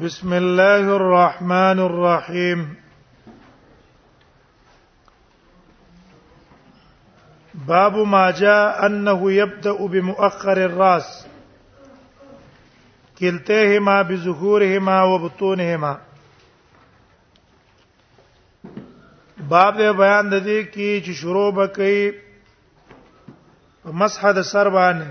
بسم الله الرحمن الرحيم باب ما جاء انه يبدا بمؤخر الراس كلتيهما بظهورهما وبطونهما باب دې بیان د دې کې چې شروع بکې مسح د سر باندې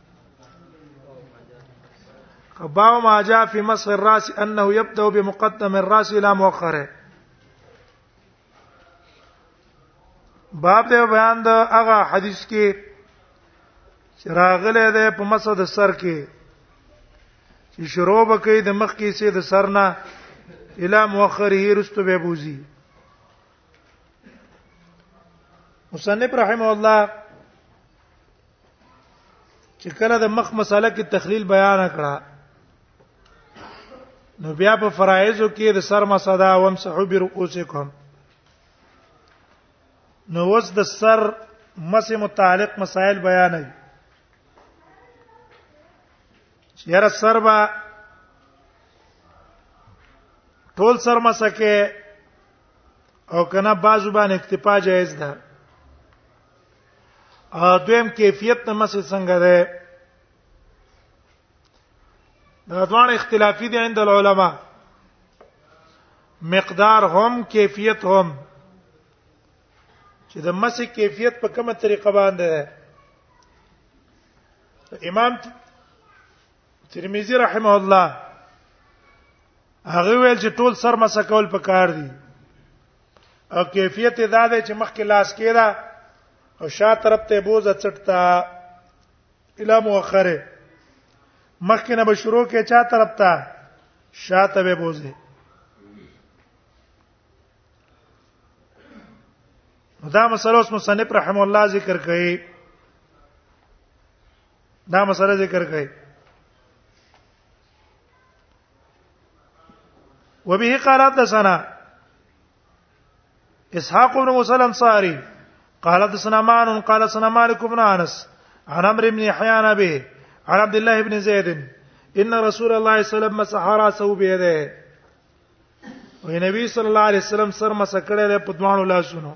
باب ما جاء في مسح الراس انه يبدا بمقدم الراس الى مؤخره باب د بیان د هغه حدیث کې چې راغله ده په مسح د سر کې چې شروع بکې د مخ کې سي د سر نه الى مؤخره رستو به بوزي مصنف رحم الله چې کله د مخ مسله کې تخلیل بیان کړه نو بیا په فرایزو کې د سر مسدا ومسحو برؤسکم نو وس د سر مس متعلق مسائل بیان دي چې هر سر با ټول سر مسکه او کنه بازو باندې اکتفا جایز ده دویم کیفیت د مسې څنګه ده دا ځوان اختلافي دي عند العلماء مقدار هم کیفیت هم چې د مسې کیفیت په کومه طریقه باندې ده امام ترمذی رحمه الله هغه ویل چې ټول سر مسه کول پکار دي او کیفیت دا ده چې مخکې لاس کېدا او شا طرف ته بوزه چټتا اله مؤخره مخکې نه به شروع کې چا طرف ته شا ته به بوزه دا مسله اوس مصنف رحم الله ذکر کړي دا مسله ذکر کړي وبه قال حدثنا اسحاق بن موسى الانصاري قال حدثنا مان قال حدثنا مالك بن انس عن عمرو بن يحيى عن ابي عن عبد الله بن زيد ان رسول الله صلى الله عليه وسلم مسح راسه بيده وي نبی صلی الله علیه وسلم سر مسکړه له پدوانو لاسونو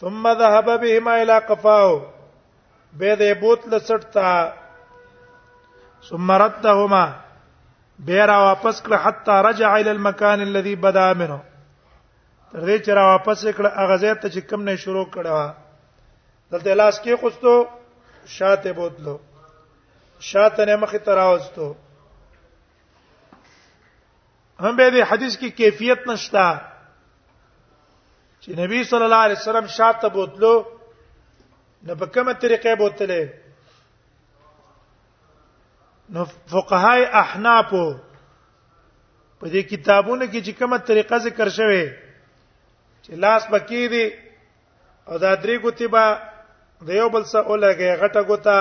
ثم ذهب بهما الى قفاه به دې بوت لسټتا ثم ردهما بیرا واپس کړ حتا رجع الى المكان الذي بدا منه تر دې چې را واپس کړ هغه ځای ته چې کم نه شروع کړه دلته لاس کې خوستو شاته بوتلو شاته نه مخ تراوستو هم به دې حدیث کې کیفیت نشتا چې نبی صلی الله علیه وسلم شاته بوتلو نو په کومه طریقې بوتلې نو فقهای احناف په دې کتابونو کې چې کومه طریقه ذکر شوه چې لاس بکی دی او دا درې ګوتې به د یو بل سره ولګي غټه ګوته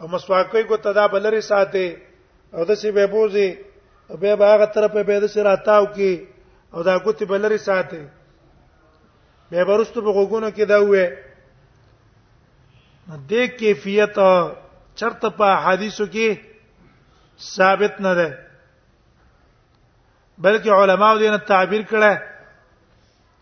او مسواکې ګوته دا بلری ساتي او د سی به بوزي او به هغه طرف به د سره تاو کی او دا ګوتې بلری ساتي به ورستو په غوګونو کې دا وې د کیفیت چرته په حدیثو کې ثابت نه ده بلکې علماو دې نه تعبیر کړه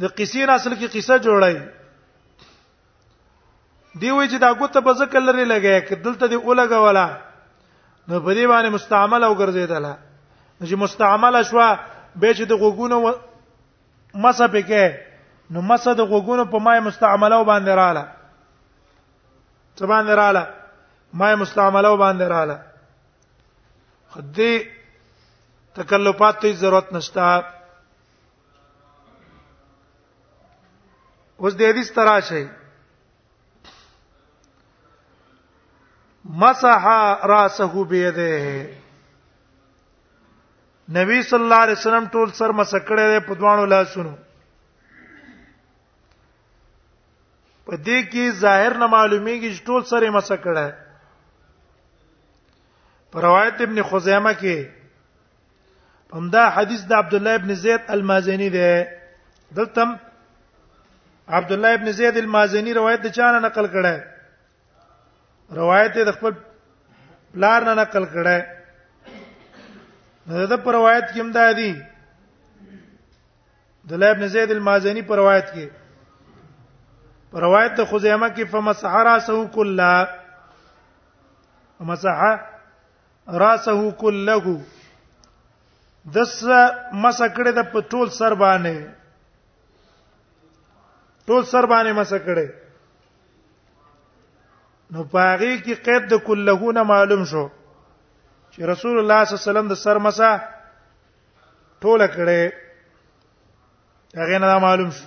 د قصې نه اصل کې قصه جوړای دی وی چې دا ګوته په ځکه لري لګیا ک دلته دی اولګه ولا نو په دې باندې مستعمل او ګرځیدله چې مستعمل شو به چې د غوګونو مسه پکې نو مسه د غوګونو په مای مستعمله باندې رااله څه باندې رااله مای مستعمله باندې رااله خدي تکلفات ته ضرورت نشته اوس دې دې سترا شي مسح راسه بيده نبی صلی الله علیه وسلم ټول سر مسکړه ده په دوانو لاسونو په دې کې ظاهر نه معلومیږي چې ټول سره مسکړه پر روایت ابن خزیمه کې همدا حدیث د عبد الله ابن زید المازنی دی دلته عبد الله ابن زید المازنی روایت د چانه نقل کړه روایت د خپل پلار نه نقل کړه دا په روایت کې هم دا دی د الله ابن زید المازنی په روایت کې په روایت د خزیمه کې فمسح راسه کلا ومسح راسه كله دس مسکړه د پټول سر باندې ټول سر باندې مسکړه نو پاغي کې قید د کلهونه معلوم شو چې رسول الله صلی الله علیه وسلم د سر مسا ټوله کړي هغه نه معلوم شو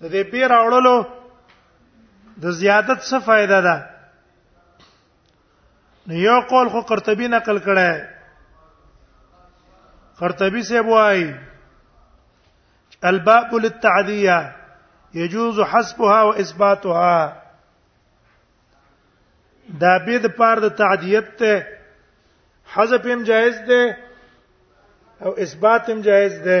د دې پیر اورلو د زیادت څه فائدہ ده نو یو قول خو قرطبي نقل کړه قرطبي سه وای الباب للتعذيه يجوز حسبها واثباتها دا به د پار د تعدیت ته حذف هم جائز ده او اثبات هم جائز ده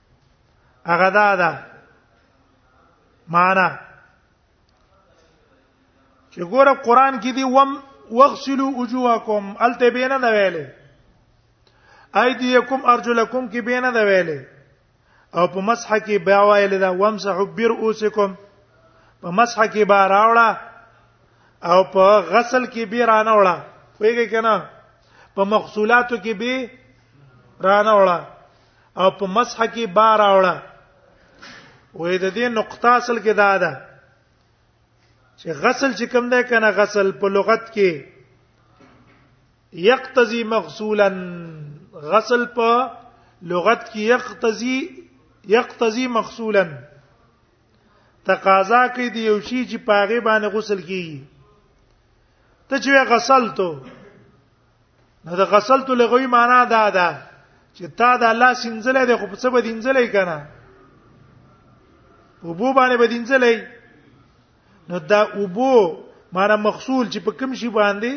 هغه دا ده معنا چې ګوره قران کې دی وم واغسلوا وجوهکم الته بینه دا ویلې ايديکم ارجلکم کې بینه دا ویلې او په مسح کې بیا ویلې دا وامسحوا برؤسکم په مسح کې با راوړه او په غسل کې به رانه وړه ویګه کنه په مغسولاتو کې به رانه وړه او په مسح کې بار راوړه وې د دې نقطه اصل کې دا ده چې غسل چې کوم ده کنه غسل په لغت کې یقتضی مغسولا غسل په لغت کې یقتضی یقتضی مغسولا تقاضا کوي د یو شی چې پاغه باندې غسل کیږي ته چې غسل ته نو د غسلت لغوي معنا دا ده چې تا د الله سنځلې د خو په څه بدینځلې کنه په بو باندې بدینځلې نو دا اوبو معنی مغسول چې په کوم شي باندې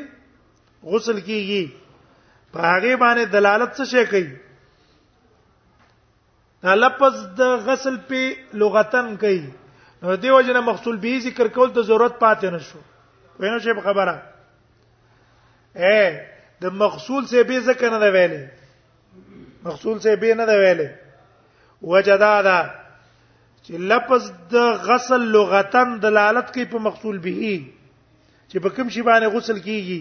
غسل کیږي په هغه باندې دلالت څه شي کوي دا لفظ د غسل په لغتن کوي نو دی وجنه مغسول به ذکر کول ته ضرورت پاتې نشو وینو شی په خبره اے د مغسول سه به ذکر نه دی ویلې مغسول سه به نه دی ویلې وجدا دا چې لفظ د غسل لغتن دلالت کوي په مغسول به چې په کوم شی باندې غسل کیږي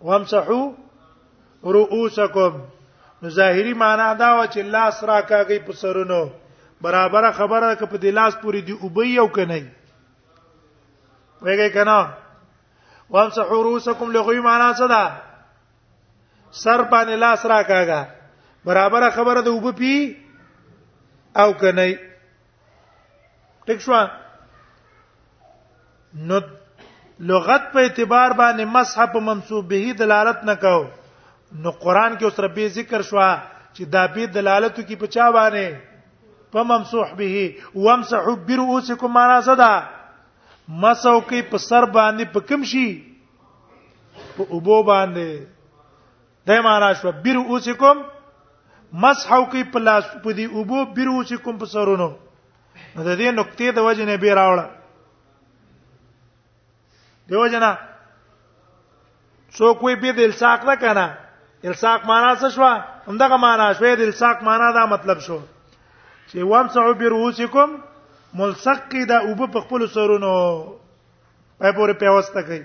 وامسحو رؤوسکم نو ظاهری معنا دا و چې لاس راکاږي په سرونو برابر خبره ک په دلاس پوری دی او بی یو کنه ویګه کنه وامسحو رؤوسکم لغوی معنا څه ده سر باندې لاس راکاږه برابر خبره د وب پی او کنه ټیک شو نو لغت په اعتبار باندې مسح په منسوب به دلالت نکاو نو قران کې اوس ربي ذکر شو چې دا به دلالت کی په چا باندې په ممسوح به وامسحوا برؤسکم معنا څه ده مسو کې په سر باندې په کوم شي په اوبو باندې دا معنا شو بیر اوسکم مسحو کوي په لاس په دې اوبو بیر اوسکم په سرونو نو د دې نقطې د وجه نه به راوړه دیو جنا څوک وی به د الساق نه کنه الساق معنا څه شو همدغه معنا شوې د الساق معنا دا مطلب شو چې وامسحو برؤسکم ملصق کی دا وب په خپل سرونو په پورې پیوسته کوي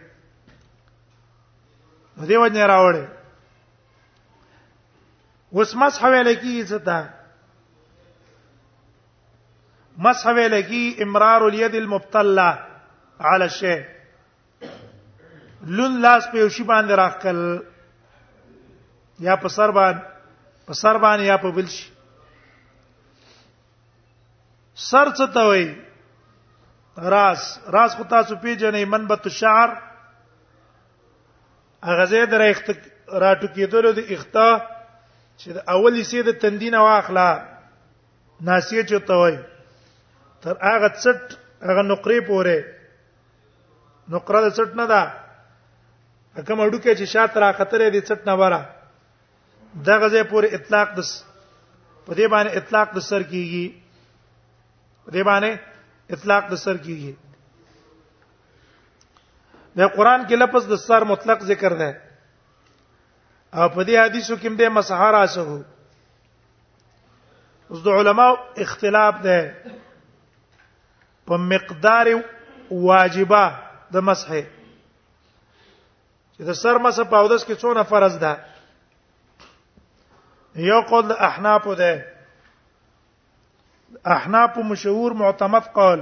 دې وجه نه راوړې اوس مسح ویل کی څه ده مسح ویل کی امرار الید المبتلى على الشيء لون لاس په یوشي باندې راخل یا په سر باندې په سر باندې یا په بل شي سر څه ته وایي راس راس خو تاسو پیژنې منبت الشعر هغه زه در اخت راټو کېدل د اختا چې د اولی سي د تندینه واخلا ناسیه چته وای تر هغه څټ هغه نقرې پوره نقره د څټ نه ده کوم اډو کې چې شاته را خطر دي څټ نه وره دغه ځای پورې اطلاق د په دې باندې اطلاق د سر کیږي په دې باندې اطلاق د سر کیږي د قران کې لفظ د سر مطلق ذکر ده او په دې حدیثو کې به مسحر اسو اوس د علما اختلاف ده په مقدار واجبہ د مسح چې د سر مسح په اودس کې څونه فرض ده یو قول د احناف ده احناف مشهور معتمد قول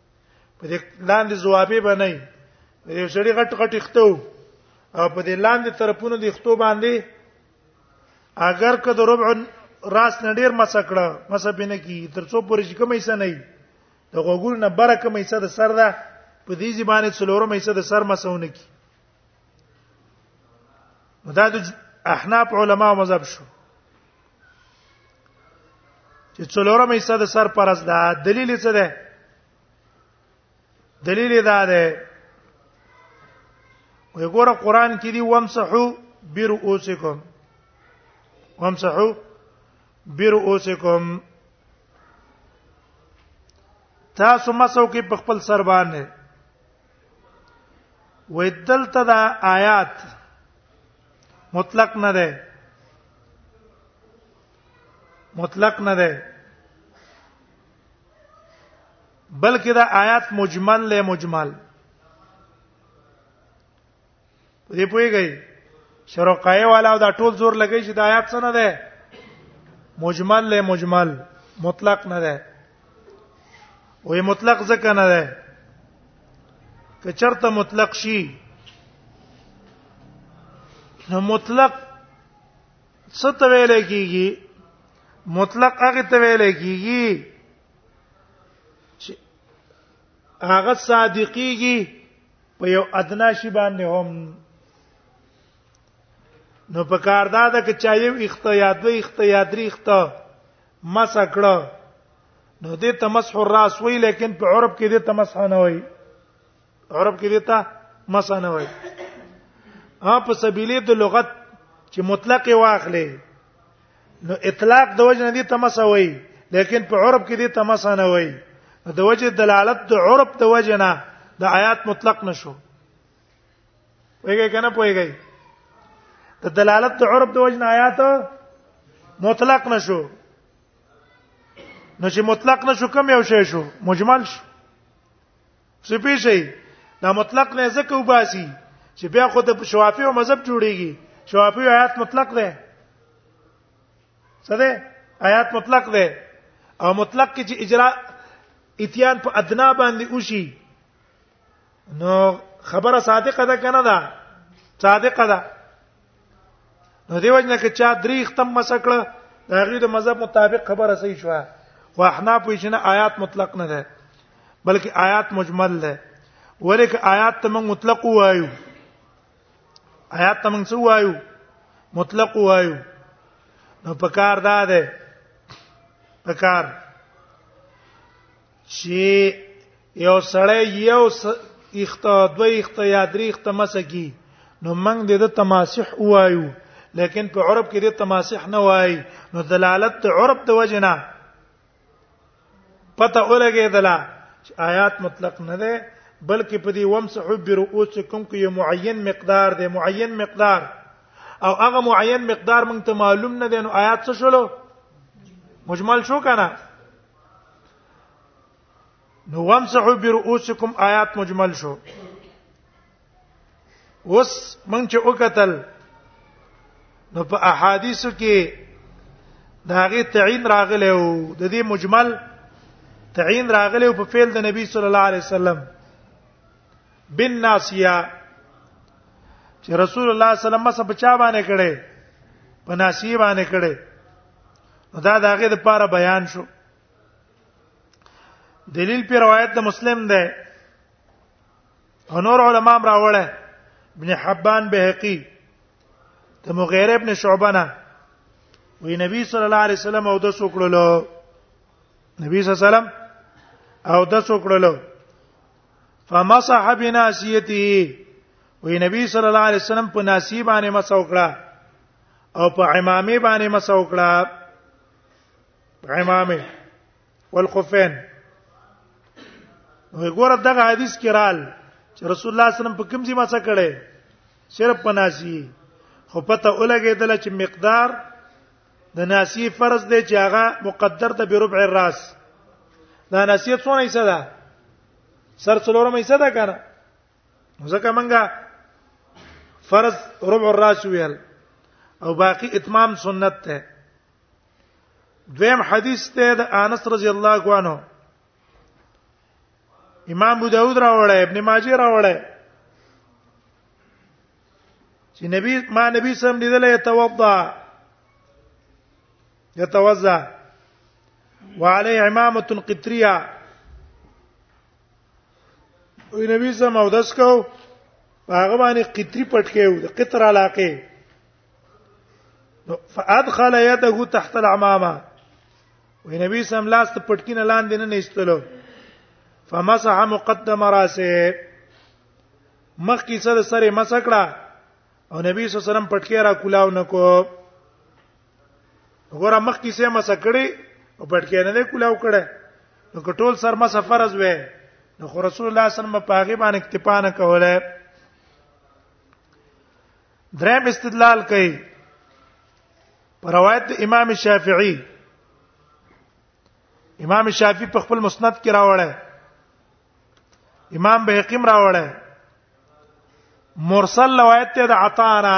په دې لاندې ځوابې بنئ یو سړی غټ غټ اختو او په دې لاندې طرفونو د اختو باندې اگر که د ربع راس نه ډیر مسکړه مسبینه کی تر څو پورې چې کومې سنې د غوګل نه بره کومې څه د سر ده په دې ځبانه څلورمې څه د سر مسونه کی دا د احناف علما مذهب شو چې څلورم حصہ د سر پرز دا دلیل څه ده دلیل دا ده وګوره قران کې دی وامسحو برؤسکم وامسحو برؤسکم تاسو مسو کې په خپل سر باندې وې دلته دا آیات مطلق نه ده مطلق نه ده بلکې دا آیات مجمل له مجمل دې پويږي شروقای والا دا ټول زور لګی چې دا آیات څه نه ده مجمل له مجمل مطلق نه ده وې مطلق ځکه نه ده که چرته مطلق شي نو مطلق څه ته ویل کیږي مطلق هغه ته ویل کیږي چې هغه صادقيږي په یو ادنا شی باندې هم نو په کار دا ده چې چا یو اختیار دوی اختیار درې اختیار مسح کړه نو دې تمسح الراس وی لیکن په عرب کې دې تمسح نه وای عرب کې دې تا مسح نه وای ها په سبیلې د لغت چې مطلق واخلې نو اطلاق د وجه نه دې تمسح وای لیکن په عرب کې دې تمسح نه وای د وجه دلالت د عرب د وجه نه د آیات مطلق نشو ویګی کنه پویګی د دلالت د عرب د وجن آیات مطلق نشو نو چې مطلق نشو کم یو شی شو مجمل شو سپی شي دا مطلق نه زکه وباسي چې بیا خو د شوافی او مذهب جوړیږي شوافی آیات مطلق ده څه ده آیات مطلق ده او مطلق کې چې اجرا اتیان په ادنا باندې وشي نو خبره صادقه ده کنه ده صادقه ده نو دیو جن کې چا درې ختم مسکړه دا غي د مذهب مطابق خبره صحیح شوه واحنا په شنه آیات مطلق نه ده بلکې آیات مجمل ده ورکه آیات ته موږ مطلق وایو آیات ته موږ څه وایو مطلق وایو نو پکار دا ده پکار چې یو سړی یو اخته دوه اخته یا درې اخته مسکی نو موږ د دې تماسح وایو لیکن په عرب کې د تماسح نه وایي نو دلالت د عرب د وجنه پته ولګې دلا آیات مطلق نه ده بلکې په دې ومسح برؤوسکم کې یو معین مقدار دی معین مقدار او هغه معین مقدار موږ ته معلوم نه دی نو آیات څه شلو مجمل شو کنه نو وامسحوا برؤوسکم آیات مجمل شو اوس مونږ چې وکتل نو په احادیثو کې دا غي تعین راغلی او د دې مجمل تعین راغلی او په فعل د نبی صلی الله علیه وسلم بن ناسیا چې رسول الله صلی الله علیه وسلم مس بچا باندې کړي په ناسیه باندې کړي نو دا داغه د پاره بیان شو دلیل په روایت د مسلم ده هنور علماء راوړل ابن حبان بهقي د مغیره ابن شعبه نه وی نبی صلی الله علیه وسلم او د سوکړلو نبی صلی الله علیه وسلم او د سوکړلو فمسح بناسیته وی نبی صلی الله علیه وسلم په ناسی باندې مسوکړه او په امامه باندې مسو کړه امامه والخفين وګوره دغه حدیث کې رال چې رسول الله صلی الله علیه وسلم په کوم ځای مسا کړي صرف په ناسی خو پته ولګېدل چې مقدار د ناسی فرض دی چې هغه مقدر ده بربع الراس دا ناسی څونه حصہ ده سر څلورمه حصہ ده کنه ځکه منګه فرض ربع الراس ویل او باقی اتمام سنت ته دویم حدیث ته د انس رضی الله عنه امام ابو داود راوړی ابن ماجه راوړی چې نبی ما نبی سم لیدل یتوضا یتوضا وعليه عمامه قطريه او نبی سم او داس کو هغه باندې قطری پټ کېو د قطر علاقه فادخل يده تحت العمامه وې نبی سم لاس ته پټکینه لاندې نه نېستلو فمسح مقدم راسه مخکې سره سره مسکړه او نبی صلی الله علیه وسلم پټکی را کولاو نکو وګوره مخ کې سه مسه کړي او پټکې نه کولاو کړي نو کټول سر ما سفرز وې نو خو رسول الله صلی الله علیه وسلم په هغه باندې اکتفا نه کوله دریم استدلال کوي پر روایت امام شافعی امام شافعی په خپل مسند کې راوړی امام بهقی راوړی مرسل روایت ته د عطانا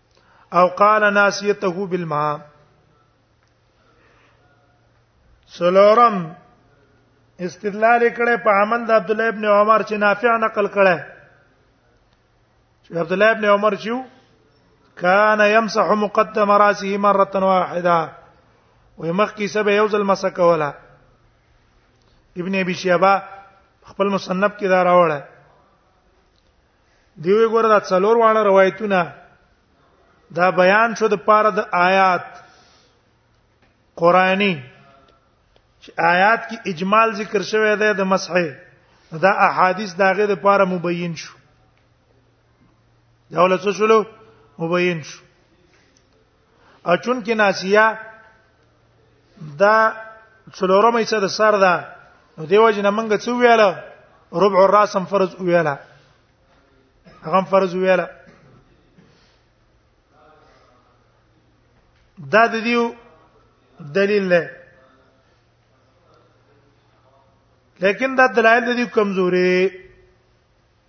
او قال ناسيته بالماء سلورم استدلال کړه په عمل د عبد الله ابن عمر چې نافع نقل کړه چې عبد الله ابن عمر چې کان يمسح مقدم راسه مره واحده ومخکې سبه یو ځل مسح کوله ابن ابي شيبه خپل مصنف کې دا راوړل دیوې ګوره دا څلور وانه روایتونه دا بیان شو د پاره د آیات قرآنی چې آیات کې اجمال ذکر شوی دی د مسح دا احادیث داغه د پاره مبین شو دا ولڅ شولو مبین شو اچون کې ناسیه دا څلورمه حصہ د سر ده نو دیو جن منګ څو ویاله ربع الراس هم فرض ویاله هغه فرض ویاله دا د دیو دلیل نه لیکن دا دلایل د دې کمزوري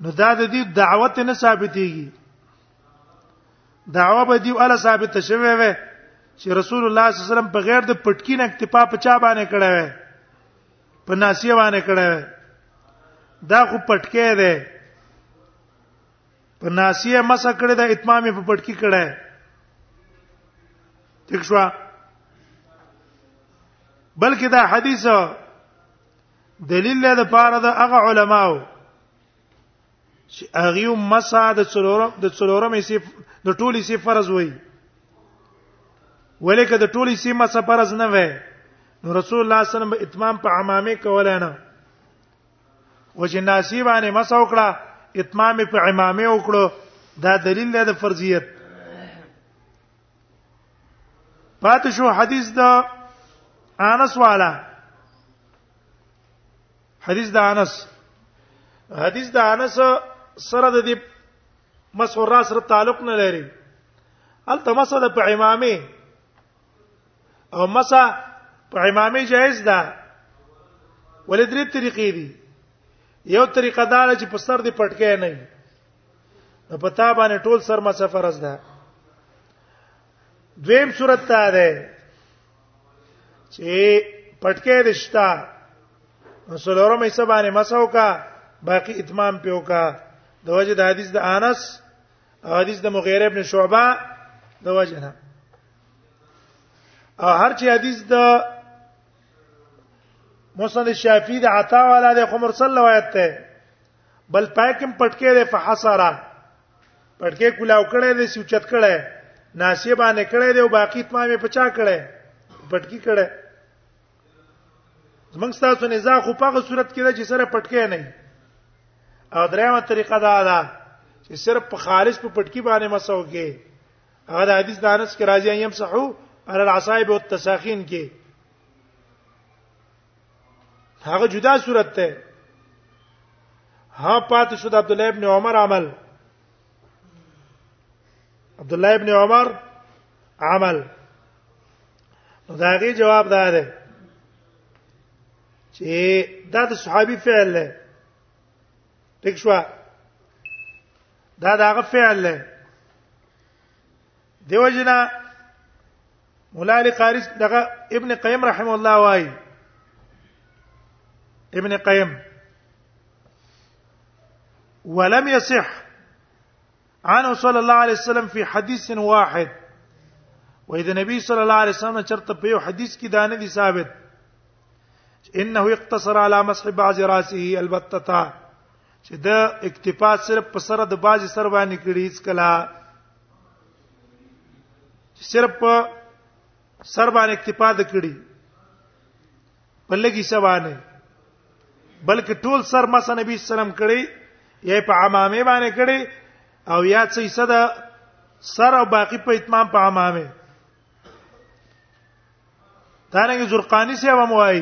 نو دا د دې دعوت نه ثابتېږي دعوه به دی ولا ثابت شوه وي چې رسول الله صلی الله علیه وسلم په غیر د پټکی نه اکتفا په چا باندې کړه وي په ناسیه باندې کړه وي دا خو پټکی دی په ناسیه مسه کړه د اتمام په پټکی کړه ٹھیک شو بلکې دا حدیث دلیل له لپاره د هغه علماو چې هغه مسا د څلورم د څلورمې سي د ټولې سي فرض وای ولیکه د ټولې سي مسا فرض نه وای نو رسول الله صلی الله علیه وسلم اتمام په عمامه کولای نه او چې ناسی باندې مسا وکړه اتمام په عمامه وکړو دا دلیل دی د فرضیت پاتې شو حدیث د انس والا حدیث د انس حدیث د انس سره د دې مسح الراس سره تعلق نه لري الته مسح د په امامه او مسح په امامه جایز ده ولې درې طریقې دي یو طریقه دا چې په سر دې پټکې نه نو په تا باندې ټول سر مسه فرض ده دویم صورت ته ده چې پټکې دشتا سلورم یې سبانه مسو کا باقی اتمام پیو کا د وجه د حدیث د انس او حدیث د مغیره ابن شعبہ د وجه نه او هر چې حدیث د مسند شافعی د عطا والا د خمر صلی روایت ته بل پاکم پټکې ده فحسرا پټکې کولاو کړي دي سوچت کړي ناسیه باندې کړي دي او باقی تمامه پچا کړي پټکی کړي زمنګ تاسو نه ځا خو په صورت کې ده چې سره پټکې نه او درېمه طریقه دا ده چې صرف په خالص په پټکی باندې مسو کې هغه د حدیث دانس کې راځي ایم صحو علی العصائب والتساخین کې هغه جدا صورت ته ها پات شو د عبد الله ابن عمر عمل عبد الله ابن عمر عمل دا غي جواب دا ده چې دا د صحابي فعل دی ټیک شو دا داغه فعل دی دیو جنا مولا علی قاری دغه ابن قیم رحم الله وای ابن قیم ولم يصح عنه صلى الله عليه وسلم في حديث واحد وې د نبی صلی الله علیه وسلم چرته په یو حدیث کې دانه دي ثابت انه اقتصر على مسح بعض راسه البتتا چې دا اکتفا صرف په سره د باج سر باندې کړی اس کلا صرف په سر باندې اکتفا د کړی په لګي سوانه بلکې ټول سر مس نبی سلام کړی یا په عمامه باندې کړی او یا څه حصہ د سر او باقی په اتمام په عمامه دارنګ زرقانی سی هم وای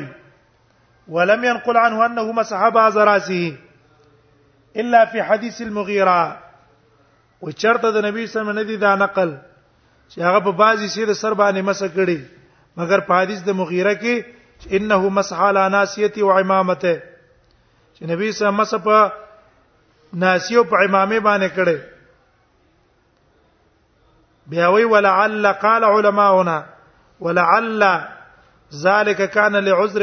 ولم ينقل عنه انه مسح بعض راسه الا في حديث المغيره او چرته د نبی سم نه دی دا نقل چې هغه په بازي سیر سر باندې مسه کړي مګر په حدیث د مغیره کې چې انه مسح على ناسیته و عمامته چې نبی سم مسه په ناسی او په امامه باندې کړي بیا وی ولعل قال علماؤنا ولعل ذلك كان لعذر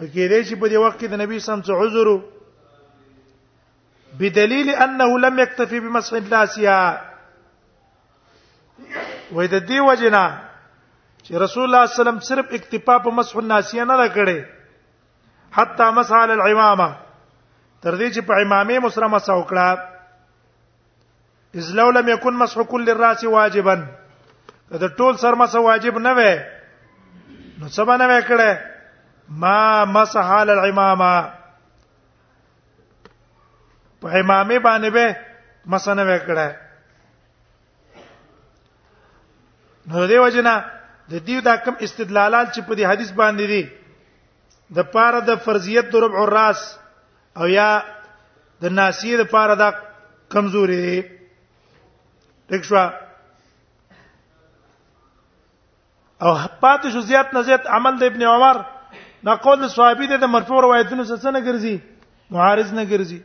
کې دې چې په دې وخت کې د نبی سم څه عذر بدلیل انه لم یکتفی بمسح الناسیا وې د دې وجنا چې رسول الله صلی الله علیه وسلم صرف اکتفا په مسح الناسیه نه لکړي حتی مسح علی العمامه تر دې چې په امامه مسره مسح وکړه اذ لو لم يكن مسح كل الراس واجبا دا ټول سر مسح واجب نه وې نو سبا نه وکړه ما مسح علی العمامه په امامه باندې به مسنه وکړه نو دې وجنه د دې دا کم استدلالات چې په دې حدیث باندې دي د پاره د فرضیت د ربع الراس او یا د ناسی د پاره دا کمزوري دي ټیک شو او پاتې شو زیات نه زیات عمل د ابن عمر دا قول د صحابي د مرفوع روایتونو څخه نه ګرځي معارض نه ګرځي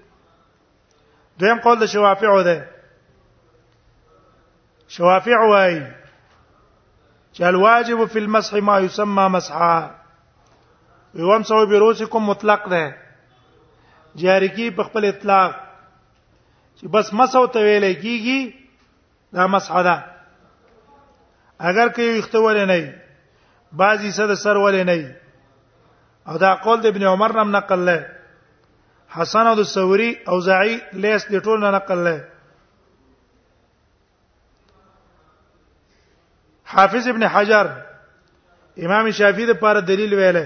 دویم قول د شوافع ده شوافع وايي چې الواجب فی المسح ما یسمى مسحا ویم سو بروسکم مطلق ده جاری کی په خپل اطلاق چې بس مسو ته ویل کیږي دا مسعده اگر که یو اختول نه وي بعضی صد سر ولې نه وي او دا قول د ابن عمر نم نقل له حسن او ثوری او زعی لیس د ټول نه نقل له حافظ ابن حجر امام شافعی د پاره دلیل ویله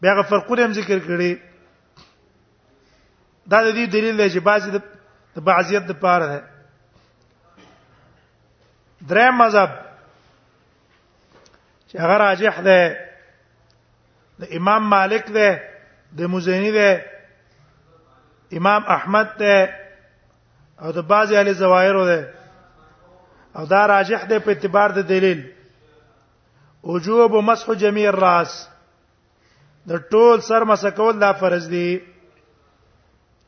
بیا غ فرقونه هم ذکر کړي دا د دې دلیل دی چې بعضی د بعضیت د پاره ده درې مذهب چې هغه راجح ده د امام مالک ده د مزنی ده امام احمد ده او د بعضی اهل زوایر ده او دا راجح ده په اعتبار د دلیل وجوب مسح جميع الراس د ټول سر مسح کول دا فرض دی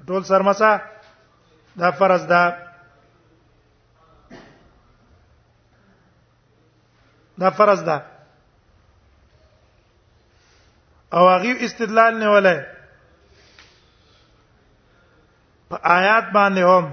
ټول سر مسح دا فرض ده دا فرض ده او هغه استدلال نه ولای په آیات باندې هم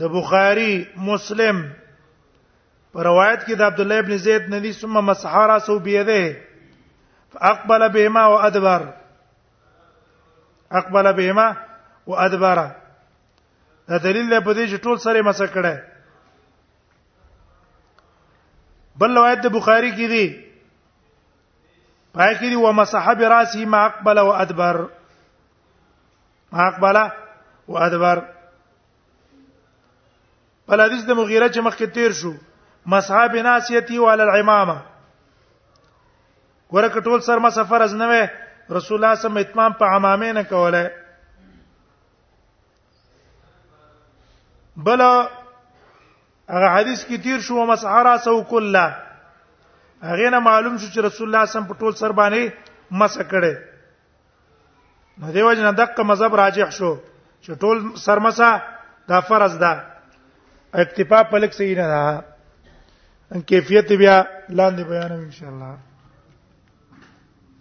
د بخاری مسلم پر روایت کې د عبد الله ابن زید ندی ثم مسح راسه بيده فاقبل بهما وادبر اقبل بهما وادبر دا دلیل دی په دې چې ټول سره مسح کړه بل روایت د بخاری کې دی پای کې دی ومسح براسه ما اقبل وادبر اقبل او ادبر بل حدیث د مغیره چې مخکې تیر شو مسحا بناسیتی وعلى العمامه ورکه ټول سر ما سفر از نه رسول الله سم اتمام په عمامه نه کوله بل هغه حدیث کې تیر شو مسحرا سو کله هغه نه معلوم شو چې رسول الله سم په ټول سر باندې مسکړه نو دیو جن دغه مذهب راجح شو چې ټول سرمسا دا فرض ده اکتفا په لک صحیح نه ده ان کیفیت بیا لاندې بیانوم ان شاء الله